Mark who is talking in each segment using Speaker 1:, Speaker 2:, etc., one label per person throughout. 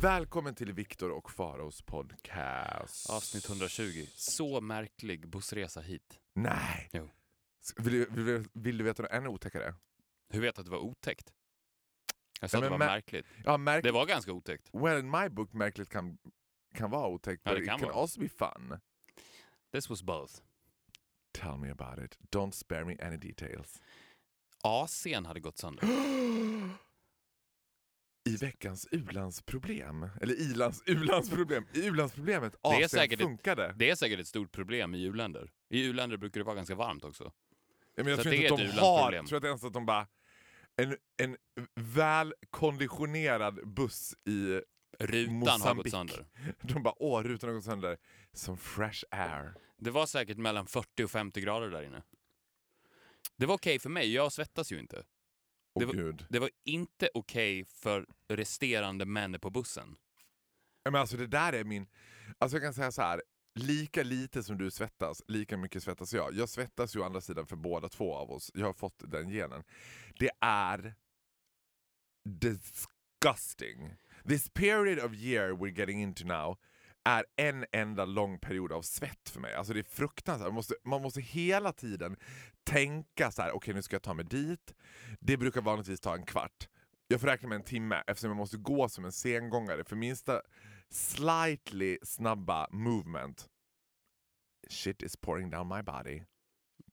Speaker 1: Välkommen till Viktor och Faraos podcast.
Speaker 2: Avsnitt 120. Så märklig bussresa hit.
Speaker 1: Nej!
Speaker 2: Jo.
Speaker 1: Vill du, vill, du, vill du veta något ännu otäckare?
Speaker 2: Hur vet du att det var otäckt? Jag sa
Speaker 1: Nej,
Speaker 2: att det var
Speaker 1: mä-
Speaker 2: märkligt.
Speaker 1: Ja, märk-
Speaker 2: Det var ganska otäckt.
Speaker 1: Well, in my book, märkligt kan, kan vara otäckt,
Speaker 2: Ja,
Speaker 1: but
Speaker 2: det kan
Speaker 1: it can
Speaker 2: vara.
Speaker 1: also be fun.
Speaker 2: This was both.
Speaker 1: Tell me about it. Don't spare me any details.
Speaker 2: AC'n hade gått sönder.
Speaker 1: I veckans ulandsproblem, eller ilands, ulandsproblem, i ulandsproblemet,
Speaker 2: Det är säkert ett-
Speaker 1: funkade.
Speaker 2: Det är säkert ett stort problem i u-länder. I u-länder brukar det vara ganska varmt också.
Speaker 1: Ja, men jag tror inte de har,
Speaker 2: u-landsproblem.
Speaker 1: tror är ens att de bara, en, en välkonditionerad buss i
Speaker 2: Rutan har gått sönder.
Speaker 1: De bara åh, rutan har gått sönder. Som fresh air.
Speaker 2: Det var säkert mellan 40 och 50 grader där inne. Det var okej för mig, jag svettas ju inte.
Speaker 1: Åh
Speaker 2: Det var-
Speaker 1: gud.
Speaker 2: Det var inte okej för resterande män på bussen.
Speaker 1: Ja, Men alltså det där är min... Alltså jag kan säga så här. Lika lite som du svettas, lika mycket svettas jag. Jag svettas ju å andra sidan för båda två av oss. Jag har fått den genen. Det är disgusting. This period of year we're getting into now är en enda lång period av svett för mig. Alltså det är fruktansvärt. Man måste, man måste hela tiden tänka så här. okej nu ska jag ta mig dit. Det brukar vanligtvis ta en kvart. Jag får räkna med en timme eftersom jag måste gå som en sengångare. För minsta slightly snabba movement, shit is pouring down my body.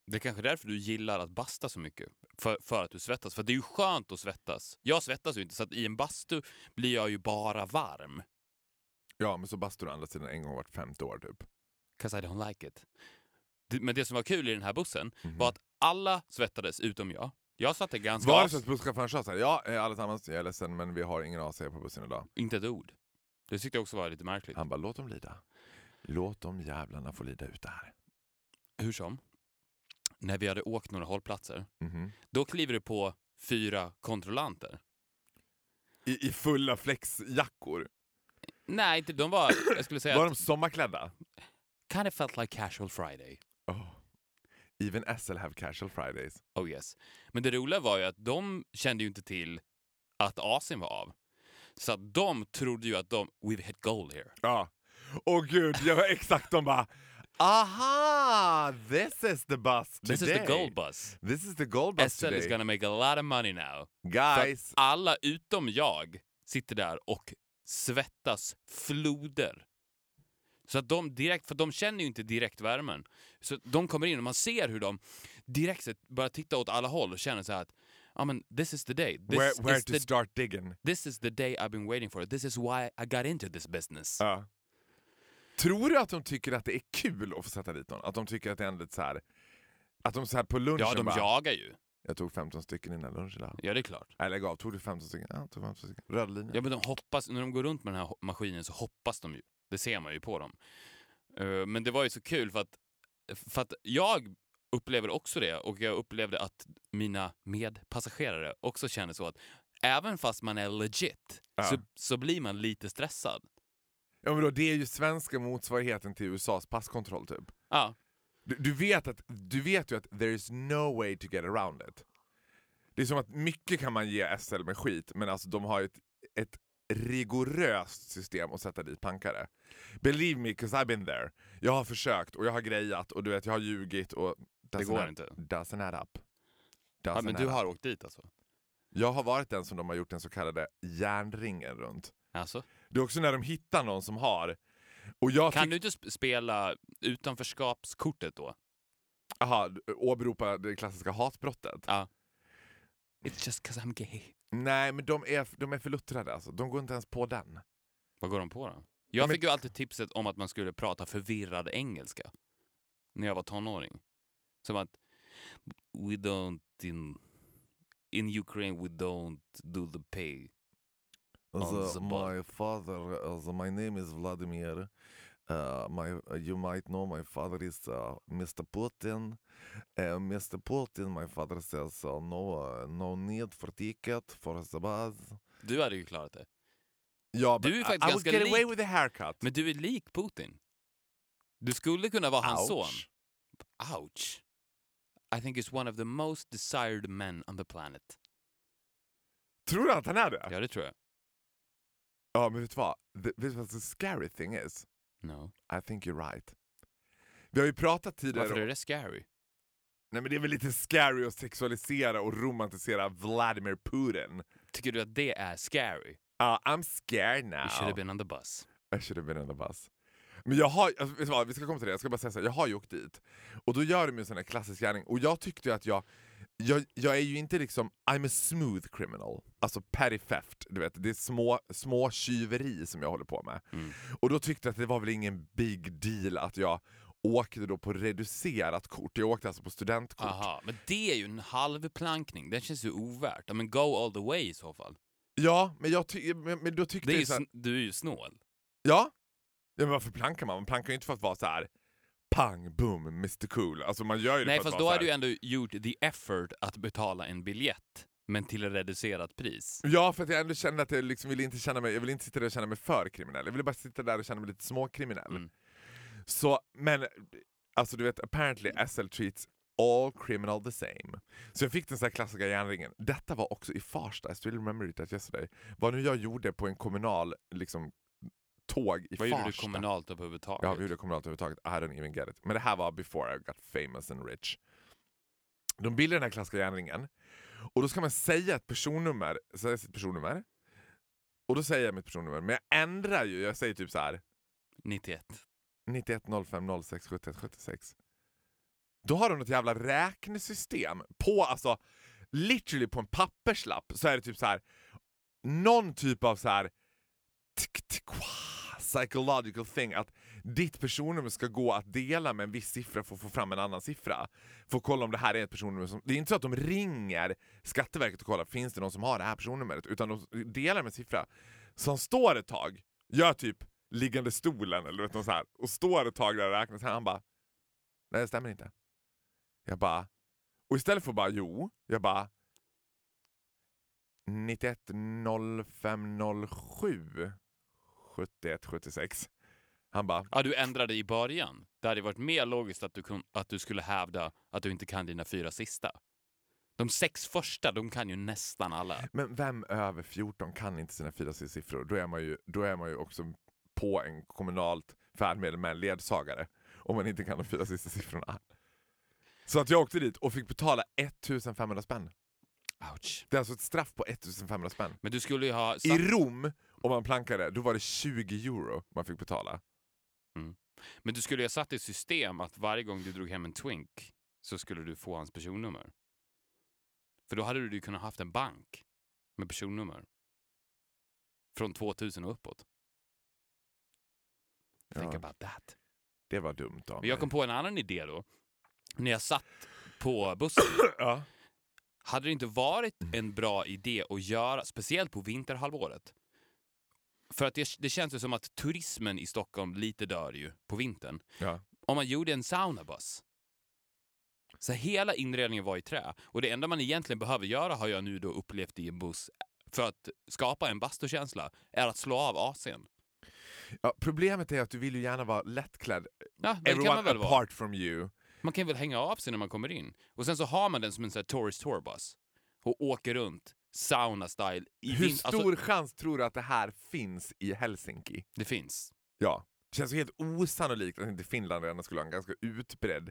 Speaker 2: Det är kanske är därför du gillar att basta så mycket. För, för att du svettas. För det är ju skönt att svettas. Jag svettas ju inte, så att i en bastu blir jag ju bara varm.
Speaker 1: Ja, men så bastar du å andra sidan en gång vart femte år typ.
Speaker 2: 'Cause I don't like it. Det, men det som var kul i den här bussen
Speaker 1: Mhm.
Speaker 2: var att alla svettades utom jag. Jag satt där ganska...
Speaker 1: Var det så att busschauffören sa såhär, ja eh, allesammans, jag är ledsen men vi har ingen AC på bussen idag.
Speaker 2: Inte ett ord. Det tyckte jag också var lite märkligt.
Speaker 1: Han bara, låt dem lida. Låt de jävlarna få lida ut det här.
Speaker 2: Hur som. När vi hade åkt några hållplatser,
Speaker 1: Mhm.
Speaker 2: då kliver det på fyra kontrollanter.
Speaker 1: I, I fulla flexjackor.
Speaker 2: Nej, inte, de var... Jag skulle säga
Speaker 1: Var de
Speaker 2: att
Speaker 1: sommarklädda?
Speaker 2: kind of felt like casual Friday.
Speaker 1: Oh. Even SL have casual fridays.
Speaker 2: Oh yes. Men det roliga var ju att de kände ju inte till att AC'n var av. Så att de trodde ju att de, we've hit goal here.
Speaker 1: Ja. Åh gud, jag var exakt de bara Aha! This is the bus today.
Speaker 2: This is the gold bus.
Speaker 1: This is the gold bus
Speaker 2: SL
Speaker 1: today.
Speaker 2: is gonna make a lot of money now.
Speaker 1: Guys.
Speaker 2: alla utom jag sitter där och svettas floder. Så att de direkt, för de känner ju inte direkt värmen. Så de kommer in och man ser hur de direkt börjar titta åt alla håll och känner så här att ja men this is the day. This,
Speaker 1: Where, where to
Speaker 2: the,
Speaker 1: start digging.
Speaker 2: this is the day I've been waiting for. This is why I got into this business.
Speaker 1: Ja. Tror du att de tycker att det är kul att få sätta dit någon? Att de tycker att det är ändå så här att de så här på lunchen
Speaker 2: Ja, de
Speaker 1: bara,
Speaker 2: jagar ju.
Speaker 1: Jag tog 15 stycken innan lunch idag.
Speaker 2: Ja, det är klart.
Speaker 1: Eller lägg av, tog du 15 stycken? Ja, tog 15 stycken. Röd linje.
Speaker 2: Ja, men de hoppas, när de går runt med den här maskinen så hoppas de ju. Det ser man ju på dem. Eh, Men det var ju så kul för att, för att jag upplever också det och jag upplevde att mina medpassagerare också känner så att även fast man är legit
Speaker 1: Ja.
Speaker 2: så, så blir man lite stressad.
Speaker 1: Ja, men då, det är ju svenska motsvarigheten till USAs passkontroll typ.
Speaker 2: Ja,
Speaker 1: Du, du, vet att, du vet ju att there is no way to get around it. Det är som att mycket kan man ge SL med skit, men alltså de har ett, ett rigoröst system att sätta dit pankare. Believe me, 'cause I've been there. Jag har försökt och jag har grejat och du vet jag har ljugit och...
Speaker 2: det går
Speaker 1: add-
Speaker 2: inte.
Speaker 1: Doesn't add up.
Speaker 2: Ja,
Speaker 1: Doesn't
Speaker 2: men
Speaker 1: add
Speaker 2: du
Speaker 1: up.
Speaker 2: har åkt dit alltså?
Speaker 1: Jag har varit den som de har gjort den så kallade järnringen runt.
Speaker 2: alltså?
Speaker 1: Det är också när de hittar någon som har...
Speaker 2: Kan du inte sp- spela utanförskapskortet då?
Speaker 1: Aha, åberopa det klassiska hatbrottet.
Speaker 2: Ja. It's just 'cause I'm gay.
Speaker 1: Nej, men de är, de är för luttrade alltså. De går inte ens på den.
Speaker 2: Vad går de på då? Jag
Speaker 1: men-
Speaker 2: fick ju alltid tipset om att man skulle prata förvirrad engelska när jag var tonåring. Som att we don't in, in Ukraine we don't do the pay.
Speaker 1: Alltså,
Speaker 2: bara-
Speaker 1: my father, alltså, my name is Vladimir Uh, my, you might know my father is uh, Mr Putin. Uh, Mr Putin, my father says uh, no, uh, no need for ticket for the bus.
Speaker 2: Du hade ju klarat det.
Speaker 1: Ja,
Speaker 2: Du är
Speaker 1: but
Speaker 2: faktiskt
Speaker 1: I, I would
Speaker 2: ganska
Speaker 1: get away
Speaker 2: lik-
Speaker 1: with a haircut.
Speaker 2: Men du är lik Putin. Du skulle kunna vara hans son.
Speaker 1: Ouch.
Speaker 2: Ouch. I think he's one of the most desired men on the planet.
Speaker 1: Tror du att han är det?
Speaker 2: Ja, det tror jag.
Speaker 1: Ja, men vet du vad? The, vet du vad the scary thing is?
Speaker 2: No.
Speaker 1: I think you're right. Vi har ju pratat tidigare
Speaker 2: Varför är det scary?
Speaker 1: Nej men det är väl lite scary att sexualisera och romantisera Vladimir Putin.
Speaker 2: Tycker du att det är scary?
Speaker 1: Uh, I'm scared now.
Speaker 2: You should have been on the bus.
Speaker 1: I should have been on the bus. Men jag har, vet du vad, vi ska komma till det, jag ska bara säga så här, jag har ju åkt dit. Och då gör de ju en sån här klassisk gärning, och jag tyckte att jag, jag, jag är ju inte liksom, I'm a smooth criminal. Alltså petty theft, du vet, det är små, små tjuveri som jag håller på med.
Speaker 2: Mm.
Speaker 1: Och då tyckte jag att det var väl ingen big deal att jag åkte då på reducerat kort, jag åkte alltså på studentkort.
Speaker 2: Aha, men det är ju en halv plankning. Den känns ju ovärt. Ja, men go all the way i så fall.
Speaker 1: Ja, men, jag ty- men, men då tyckte
Speaker 2: Det är
Speaker 1: jag
Speaker 2: ju
Speaker 1: så här,
Speaker 2: du är ju snål.
Speaker 1: Ja. ja men varför plankar man? Man plankar ju inte för att vara så här. Pang, boom, Mr Cool. Alltså man gör ju det
Speaker 2: Nej,
Speaker 1: för
Speaker 2: fast då har du ändå gjort the effort att betala en biljett, men till reducerat pris.
Speaker 1: Ja, för att jag ändå kände att jag liksom ville inte känna mig, jag vill inte sitta där och känna mig för kriminell. Jag ville bara sitta där och känna mig lite småkriminell.
Speaker 2: Mm.
Speaker 1: Så, men alltså du vet, apparently SL treats all criminal the same. Så jag fick den så här klassiska järnringen. Detta var också i Farsta, I still remember it as yesterday. Vad nu jag gjorde på en kommunal liksom, tåg i
Speaker 2: Vad
Speaker 1: Farsta.
Speaker 2: gjorde du kommunalt överhuvudtaget?
Speaker 1: Ja, vi gjorde kommunalt överhuvudtaget. I don't even get it. Men det här var before I got famous and rich. De bildar den här klassiska järnringen. Och då ska man säga ett personnummer. Säga sitt personnummer. Och då säger jag mitt personnummer. Men jag ändrar ju. Jag säger typ så här.
Speaker 2: 91.
Speaker 1: 91 05 06 71 76. Då har de något jävla räknesystem på, alltså literally på en papperslapp så är det typ så här någon typ av så här tick, tick, wah, psychological thing att ditt personnummer ska gå att dela med en viss siffra för att få fram en annan siffra. För att kolla om det här är ett personnummer som... Det är inte så att de ringer Skatteverket och kollar finns det någon som har det här personnumret utan de delar med en siffra som står ett tag, gör typ liggande stolen eller något så här, och står ett tag där och räknar, sen han bara Nej det stämmer inte. Jag bara och istället för bara jo, jag bara 91 05 07 71 76. Han bara
Speaker 2: Ja, du ändrade i början. Det hade varit mer logiskt att du, kun, att du skulle hävda att du inte kan dina fyra sista. De sex första, de kan ju nästan alla.
Speaker 1: Men vem över 14 kan inte sina fyra siffror? Då är man ju, då är man ju också på en kommunalt färdmedel med en ledsagare. Om man inte kan de fyra sista siffrorna. Så att jag åkte dit och fick betala 1500 spänn.
Speaker 2: Ouch.
Speaker 1: Det är alltså ett straff på 1500 spänn.
Speaker 2: Men du skulle ju ha...
Speaker 1: I Rom, om man plankade, då var det 20 euro man fick betala.
Speaker 2: men du skulle ju ha satt i system att varje gång du drog hem en twink så skulle du få hans personnummer. För då hade du ju kunnat haft en bank med personnummer. Från 2000 och uppåt. Think
Speaker 1: Ja,
Speaker 2: about that.
Speaker 1: det var dumt av
Speaker 2: Men jag
Speaker 1: mig.
Speaker 2: kom på en annan idé då. När jag satt på bussen.
Speaker 1: Ja.
Speaker 2: Hade det inte varit en bra idé att göra, speciellt på vinterhalvåret? För att det, det känns ju som att turismen i Stockholm lite dör ju på vintern.
Speaker 1: Ja.
Speaker 2: Om man gjorde en saunabuss. Så hela inredningen var i trä. Och det enda man egentligen behöver göra har jag nu då upplevt i en buss för att skapa en bastukänsla är att slå av AC'n.
Speaker 1: Ja, problemet är att du vill ju gärna vara lättklädd.
Speaker 2: Ja,
Speaker 1: Everyone
Speaker 2: väl vara.
Speaker 1: apart from you.
Speaker 2: Man kan väl hänga av sig när man kommer in. Och sen så har man den som en sån här tourist tourbus och åker runt sauna-style.
Speaker 1: Hur
Speaker 2: vin-
Speaker 1: stor
Speaker 2: Alltså,
Speaker 1: chans tror du att det här finns i Helsinki?
Speaker 2: det finns.
Speaker 1: Ja. Det känns helt osannolikt att inte Finland redan skulle ha en ganska utbredd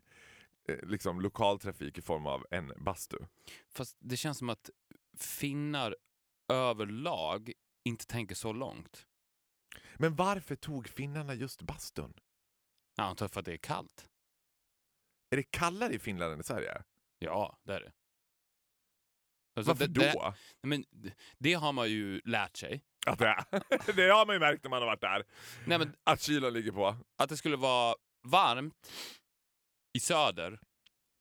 Speaker 1: eh, liksom, lokaltrafik i form av en bastu.
Speaker 2: Fast det känns som att finnar överlag inte tänker så långt.
Speaker 1: Men varför tog finnarna just bastun?
Speaker 2: Jag antar för att det är kallt.
Speaker 1: Är det kallare i Finland än i Sverige?
Speaker 2: Ja, det är det. Alltså,
Speaker 1: Varför
Speaker 2: det,
Speaker 1: då?
Speaker 2: Det, men, det- har man ju lärt sig.
Speaker 1: Att det, är. det har man ju märkt när man har varit där.
Speaker 2: Nej, men
Speaker 1: Att kylan ligger på.
Speaker 2: att det skulle vara varmt i söder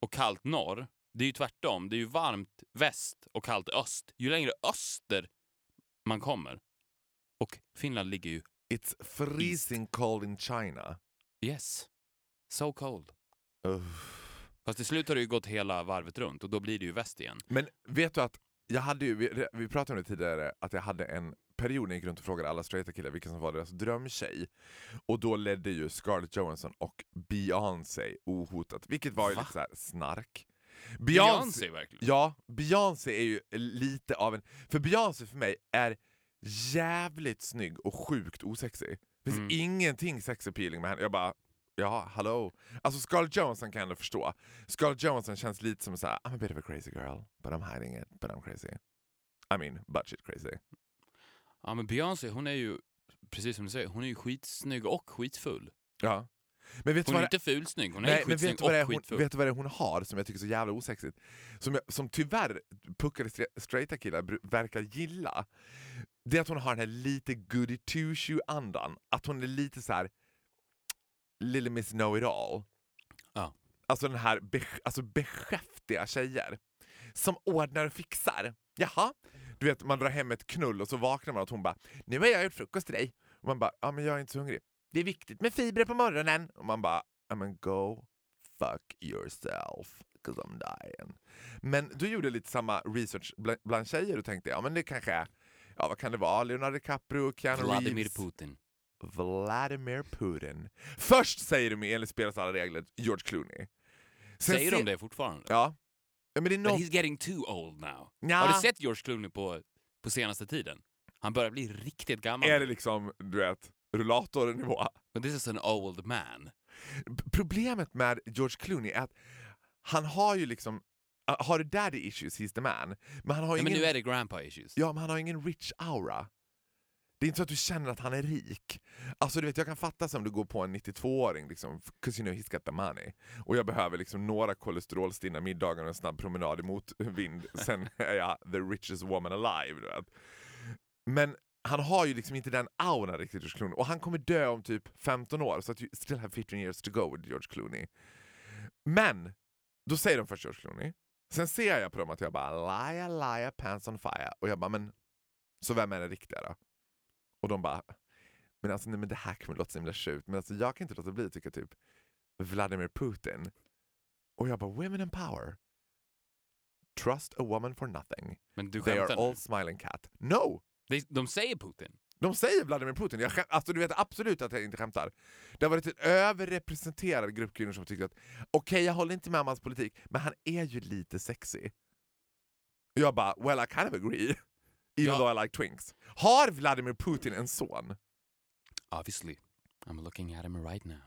Speaker 2: och kallt norr, det är ju tvärtom. Det är ju varmt väst och kallt öst. Ju längre öster man kommer, och Finland ligger ju...
Speaker 1: It's freezing cold in China.
Speaker 2: Yes. So cold.
Speaker 1: Uff.
Speaker 2: Fast till slut har det ju gått hela varvet runt och då blir det ju väst igen.
Speaker 1: Men vet du att jag hade ju, vi, vi pratade om det tidigare, att jag hade en period när jag gick runt och frågade alla straighta killar vilken som var deras drömtjej. Och då ledde ju Scarlett Johansson och Beyoncé ohotat, vilket var ju
Speaker 2: Va?
Speaker 1: lite så här snark.
Speaker 2: Beyoncé verkligen.
Speaker 1: Ja, Beyoncé är ju lite av en... För Beyoncé för mig är jävligt snygg och sjukt osexig. Det finns
Speaker 2: Mm.
Speaker 1: ingenting sex appealing med henne. Jag bara, ja, hallå. Alltså Scarlett Johansson kan jag ändå förstå. Scarlett Johansson känns lite som så här, I'm a bit of a crazy girl, but I'm hiding it, but I'm crazy. I mean, shit crazy.
Speaker 2: Ja men Beyoncé hon är ju, precis som du säger, hon är ju skitsnygg och skitfull.
Speaker 1: Ja. Men vet
Speaker 2: Hon är inte fulsnygg, hon är
Speaker 1: Nej,
Speaker 2: skitsnygg
Speaker 1: vet du, vad är
Speaker 2: och
Speaker 1: hon,
Speaker 2: skitfull.
Speaker 1: vet du vad det är hon har som jag tycker är så jävla osexigt? Som, jag, som tyvärr puckade stra- straighta killar verkar gilla. Det är att hon har den här lite goody two shoe andan Att hon är lite så här Lille Miss Know-It-All.
Speaker 2: Ja.
Speaker 1: Alltså den här be, alltså beskäftiga tjejer. Som ordnar och fixar. Jaha? Du vet, man drar hem ett knull och så vaknar man och hon bara Nu har jag gjort frukost till dig. Och man bara, ja men jag är inte så hungrig. Det är viktigt med fibrer på morgonen. Och man bara, ja men go fuck yourself, 'cause I'm dying. Men du gjorde lite samma research bland, bland tjejer och tänkte, ja men det kanske är, ja vad kan det vara, Leonardo DiCaprio, Keanu
Speaker 2: Vladimir
Speaker 1: Reeves,
Speaker 2: Putin.
Speaker 1: Vladimir Putin. Först säger de enligt spelets alla regler George Clooney. Sen
Speaker 2: Säger
Speaker 1: se-
Speaker 2: de det fortfarande?
Speaker 1: Ja. ja men det är
Speaker 2: But
Speaker 1: något...
Speaker 2: he's getting too old now.
Speaker 1: Nja.
Speaker 2: Har du sett George Clooney på, på senaste tiden? Han börjar bli riktigt gammal.
Speaker 1: Är det liksom, du vet, rullatornivå?
Speaker 2: But this is an old man.
Speaker 1: Problemet med George Clooney är att han har ju liksom, har du daddy issues, he's the man. Men han har
Speaker 2: Ja,
Speaker 1: ingen...
Speaker 2: men nu är det grandpa issues.
Speaker 1: Ja, men han har ingen rich aura. Det är inte så att du känner att han är rik. Alltså du vet, Jag kan fatta som du går på en 92-åring, liksom, 'cause you know he's got the money. Och jag behöver liksom några kolesterolstinna middagar och en snabb promenad i motvind, sen är jag the richest woman alive. Du vet. Men han har ju liksom inte den auran riktigt, George Clooney. Och han kommer dö om typ 15 år, så att you still have 15 years to go with George Clooney. Men, då säger de först George Clooney. Sen ser jag på dem att jag bara liar, liar, pants on fire. Och jag bara, men så vem är den riktiga då? Och de bara, men alltså nej, men det här kommer låta så himla sjukt, men alltså, jag kan inte låta bli att tycka typ Vladimir Putin. Och jag bara, women in power. Trust a woman for nothing.
Speaker 2: Men du
Speaker 1: They are
Speaker 2: nu?
Speaker 1: all smiling cat. No!
Speaker 2: De, de säger Putin.
Speaker 1: De säger Vladimir Putin. Jag skäm, alltså du vet absolut att jag inte skämtar. Det har varit en överrepresenterad grupp kvinnor som tycker att okej, jag håller inte med om hans politik, men han är ju lite sexy. Jag bara, well I kind of agree. Even
Speaker 2: Ja.
Speaker 1: though I like twinks. Har Vladimir Putin en son?
Speaker 2: Obviously. I'm looking at him right now.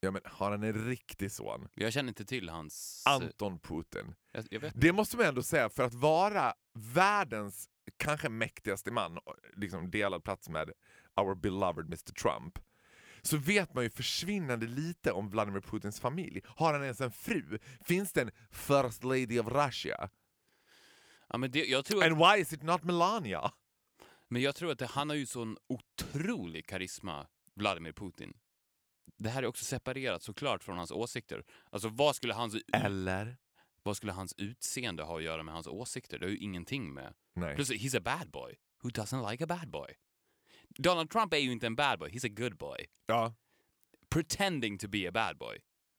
Speaker 1: Ja men har han en riktig son?
Speaker 2: Jag känner inte till hans...
Speaker 1: Anton Putin.
Speaker 2: Jag, jag
Speaker 1: Det måste man ändå säga, för att vara världens kanske mäktigaste man, liksom delad plats med our beloved Mr Trump, så vet man ju försvinnande lite om Vladimir Putins familj. Har han ens en fru? Finns det en First Lady of Russia?
Speaker 2: Ja, men det, jag tror att,
Speaker 1: And why is it not Melania?
Speaker 2: men jag tror att det, han har ju sån otrolig karisma, Vladimir Putin. Det här är också separerat såklart från hans åsikter. Alltså vad skulle hans,
Speaker 1: Eller?
Speaker 2: vad skulle hans utseende ha att göra med hans åsikter? Det har ju ingenting med...
Speaker 1: Nej.
Speaker 2: Plus, he's a bad boy. Who doesn't like a bad boy? Donald Trump är ju inte en bad boy, he's a good boy.
Speaker 1: Ja.
Speaker 2: Pretending to be a bad boy.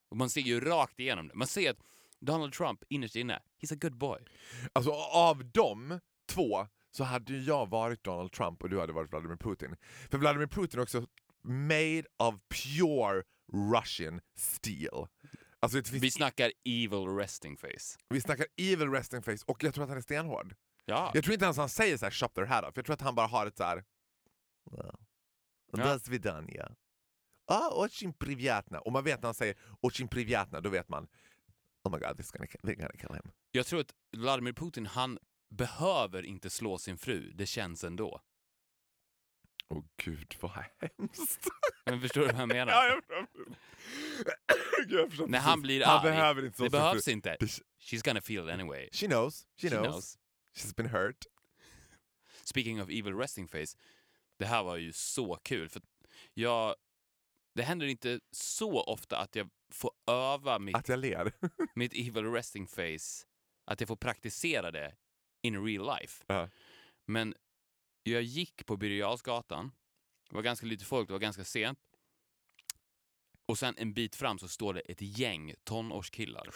Speaker 2: Och man ser ju rakt igenom det. Man ser att Donald Trump innerst inne, he's a good boy.
Speaker 1: Alltså av dem två så hade ju jag varit Donald Trump och du hade varit Vladimir Putin. För Vladimir Putin är också made of pure Russian steel. Alltså det finns
Speaker 2: Vi snackar evil resting face.
Speaker 1: Vi snackar evil resting face och jag tror att han är stenhård.
Speaker 2: Ja.
Speaker 1: Jag tror inte ens han säger så här shop their hat off. Jag tror att han bara har ett så här... Well,
Speaker 2: Ja.
Speaker 1: До свидания. Ah, очень приятно. Och man vet när han säger очень приятно, då vet man Oh my god, this is gonna, they're gonna kill him.
Speaker 2: Jag tror att Vladimir Putin, han behöver inte slå sin fru. Det känns ändå.
Speaker 1: Åh gud vad hemskt.
Speaker 2: Men förstår du vad jag menar?
Speaker 1: ja, jag förstår. Jag förstår
Speaker 2: När han blir
Speaker 1: han
Speaker 2: arg,
Speaker 1: behöver inte
Speaker 2: Det behövs
Speaker 1: fru.
Speaker 2: inte. She's gonna feel it anyway.
Speaker 1: She knows. She,
Speaker 2: She
Speaker 1: knows.
Speaker 2: knows.
Speaker 1: She's been hurt.
Speaker 2: Speaking of evil resting face. Det här var ju så kul. För jag, det händer inte så ofta att jag får öva mitt,
Speaker 1: Att jag ler.
Speaker 2: mitt evil resting face. Att jag får praktisera det in real life.
Speaker 1: Ja.
Speaker 2: Men jag gick på Birger. Det var ganska lite folk, det var ganska sent. och sen en bit fram så står det ett gäng tonårskillar.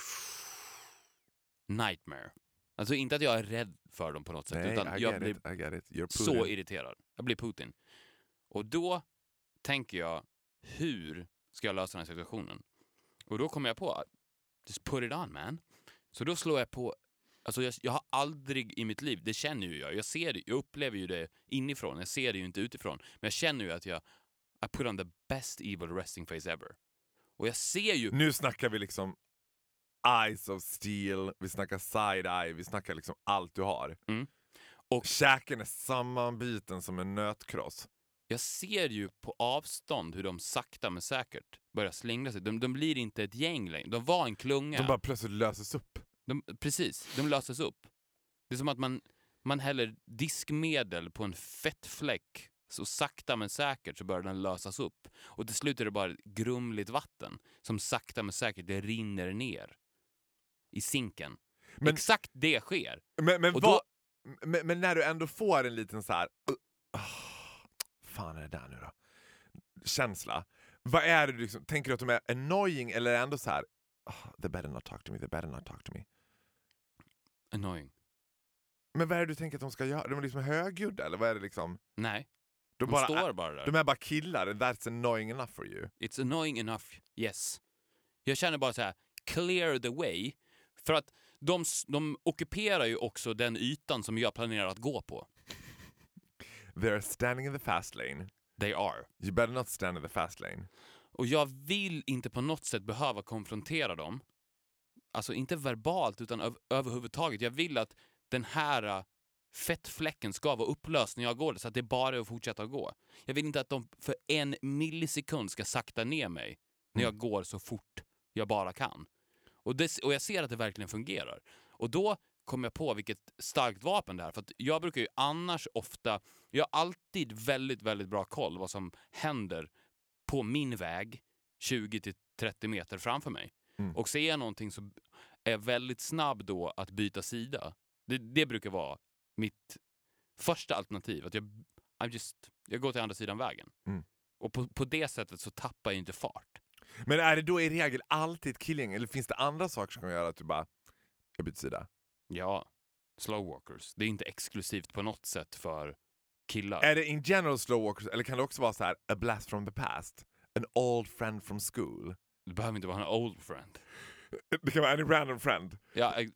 Speaker 2: Nightmare. Alltså inte att jag är rädd för dem på något sätt,
Speaker 1: Nej,
Speaker 2: utan jag blir så irriterad. Jag blir Putin. Och då tänker jag, hur ska jag lösa den här situationen? Och då kommer jag på, just put it on man. Så då slår jag på, alltså jag, jag har aldrig i mitt liv, det känner ju jag, jag ser det, jag upplever ju det inifrån, jag ser det ju inte utifrån, men jag känner ju att jag I put on the best evil resting face ever. Och jag ser ju,
Speaker 1: Nu snackar vi liksom eyes of steel, vi snackar side-eye, vi snackar liksom allt du har.
Speaker 2: Mm. Och-
Speaker 1: Käken är sammanbiten som en nötkross.
Speaker 2: Jag ser ju på avstånd hur de sakta men säkert börjar slingra sig. De, de blir inte ett gäng längre, de var en klunga.
Speaker 1: De bara plötsligt löses upp.
Speaker 2: De, precis, de löses upp. Det är som att man, man häller diskmedel på en fettfläck så sakta men säkert så börjar den lösas upp. Och till slut är det bara grumligt vatten som sakta men säkert det rinner ner i sinken.
Speaker 1: Men-
Speaker 2: Exakt det sker.
Speaker 1: Men, men,
Speaker 2: då-
Speaker 1: men, men när du ändå får en liten så här. Uh, ah, fan är det där nu då? Känsla. Vad är det du liksom, tänker du att de är annoying eller ändå så här. "Ah, they better not talk to me, they better not talk to me.
Speaker 2: Annoying.
Speaker 1: Men vad är det du tänker att de ska göra? De är liksom högljudda eller vad är det liksom?
Speaker 2: Nej,
Speaker 1: De,
Speaker 2: de,
Speaker 1: bara,
Speaker 2: står bara där.
Speaker 1: de är bara killar that's annoying enough for you.
Speaker 2: It's annoying enough, yes. Jag känner bara så här, clear the way. För att de, de ockuperar ju också den ytan som jag planerar att gå på.
Speaker 1: They're standing in the fast lane.
Speaker 2: They are.
Speaker 1: You better not stand in the fast lane.
Speaker 2: Och jag vill inte på något sätt behöva konfrontera dem. Alltså inte verbalt utan öv- överhuvudtaget. Jag vill att den här äh, fettfläcken ska vara upplöst när jag går så att det bara är att fortsätta att gå. Jag vill inte att de för en millisekund ska sakta ner mig när jag går så fort jag bara kan. Och, det, och jag ser att det verkligen fungerar. Och då kom jag på vilket starkt vapen det är. För att jag brukar ju annars ofta, jag har alltid väldigt, väldigt bra koll vad som händer på min väg 20-30 meter framför mig.
Speaker 1: Mm.
Speaker 2: Och ser jag någonting så är jag väldigt snabb då att byta sida. Det, det brukar vara mitt första alternativ. Att jag, I'm just, jag går till andra sidan vägen.
Speaker 1: Mm.
Speaker 2: Och på, på det sättet så tappar jag inte fart.
Speaker 1: Men är det då i regel alltid ett killgäng eller finns det andra saker som kan göra att du bara, jag byter sida?
Speaker 2: Ja, slowwalkers. Det är inte exklusivt på något sätt för killar.
Speaker 1: Är det in general slow walkers eller kan det också vara så här a blast from the past? An old friend from school?
Speaker 2: Det behöver inte vara en old friend.
Speaker 1: Det kan vara any random friend.
Speaker 2: Ja, eh,